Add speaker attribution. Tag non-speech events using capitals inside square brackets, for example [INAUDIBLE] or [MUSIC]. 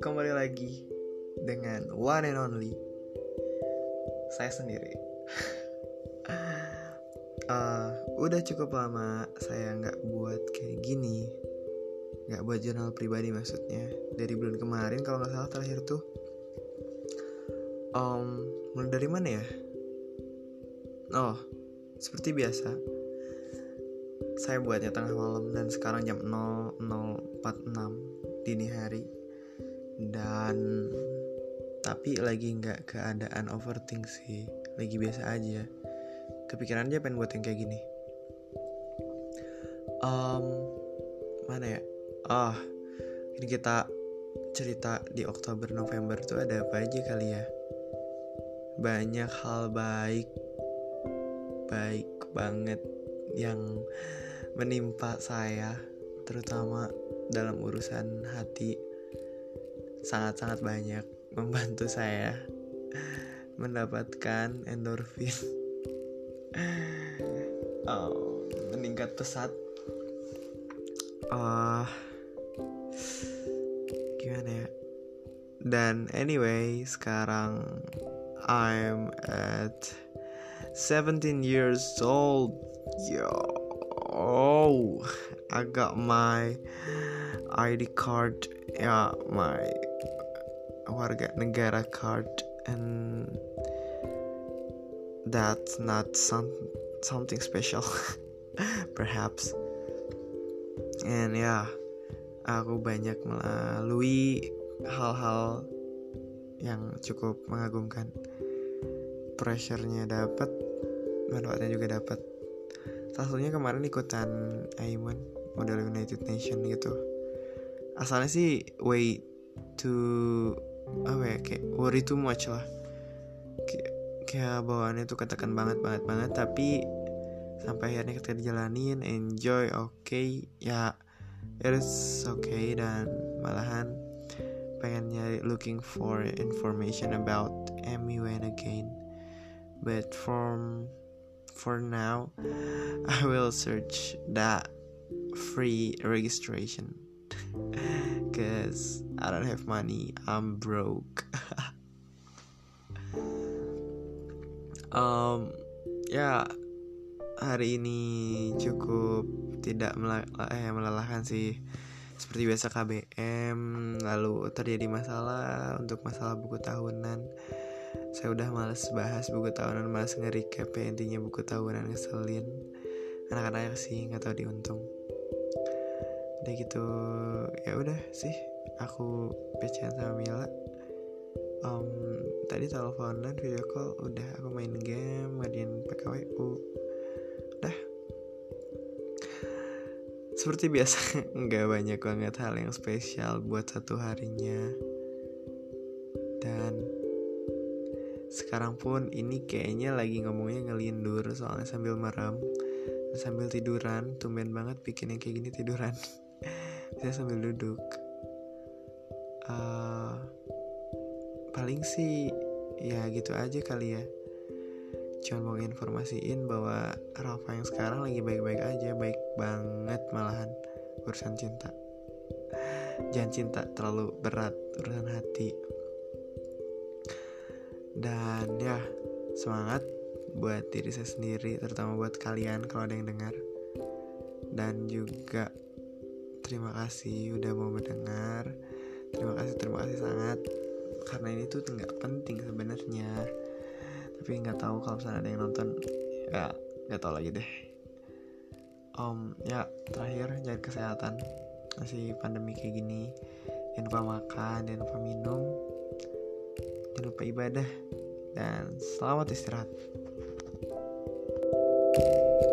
Speaker 1: kembali lagi dengan one and only saya sendiri. uh, [LAUGHS] udah cukup lama saya nggak buat kayak gini, nggak buat jurnal pribadi maksudnya. Dari bulan kemarin kalau nggak salah terakhir tuh, um, mulai dari mana ya? Oh, seperti biasa, saya buatnya tengah malam dan sekarang jam 00.46 dini hari. Dan tapi lagi nggak keadaan overthink sih. Lagi biasa aja. Kepikiran aja pengen buat yang kayak gini. Um, mana ya? Oh, ini kita cerita di Oktober November tuh ada apa aja kali ya? Banyak hal baik baik banget yang menimpa saya terutama dalam urusan hati sangat-sangat banyak membantu saya mendapatkan endorfin. [LAUGHS] Oh, meningkat pesat. Uh, gimana ya? Dan anyway sekarang I'm at 17 years old yo oh I got my ID card. Yeah my warga negara card. And that's not some something special [LAUGHS] perhaps. And ya yeah, aku banyak melalui hal-hal yang cukup mengagumkan. Pressure-nya dapat manfaatnya juga dapat satunya kemarin ikutan Aiman model United Nation gitu. Asalnya sih way to apa ya kayak worry too much lah. Kayak, kayak bawaannya tuh katakan banget banget banget tapi sampai akhirnya ketika dijalanin enjoy oke okay, ya it is okay dan malahan pengen nyari looking for information about MUN again. But from for now I will search that free registration. [LAUGHS] Cause I don't have money I'm broke. [LAUGHS] Um ya hari ini cukup tidak eh, melelahkan sih. Seperti biasa KBM lalu terjadi masalah untuk masalah buku tahunan saya udah males bahas buku tahunan males nge-recap ya intinya buku tahunan ngeselin. Anak-anak sih nggak tahu diuntung. Udah gitu ya udah sih aku pecahan sama Mila. Um, tadi teleponan video call udah aku main game ngadiin PKWU udah. Seperti biasa [LAUGHS] nggak banyak banget hal yang spesial buat satu harinya. Dan sekarang pun ini kayaknya lagi ngomongnya ngelindur soalnya sambil merem sambil tiduran. Tumben banget bikin yang kayak gini tiduran. [LAUGHS] Saya sambil duduk. Uh, paling sih ya gitu aja kali ya. Cuma mau informasiin bahwa Rafa yang sekarang lagi baik-baik aja baik banget malahan. Urusan cinta. [LAUGHS] Jangan cinta terlalu berat urusan hati dan ya semangat buat diri saya sendiri terutama buat kalian kalau ada yang dengar. Dan juga terima kasih udah mau mendengar. Terima kasih terima kasih sangat. Karena ini tuh nggak penting sebenarnya. Tapi nggak tahu kalau misalnya ada yang nonton ya nggak tahu lagi deh. Om ya terakhir jaga kesehatan. Masih pandemi kayak gini. Jangan lupa makan jangan lupa minum jangan lupa ibadah dan selamat istirahat. thank you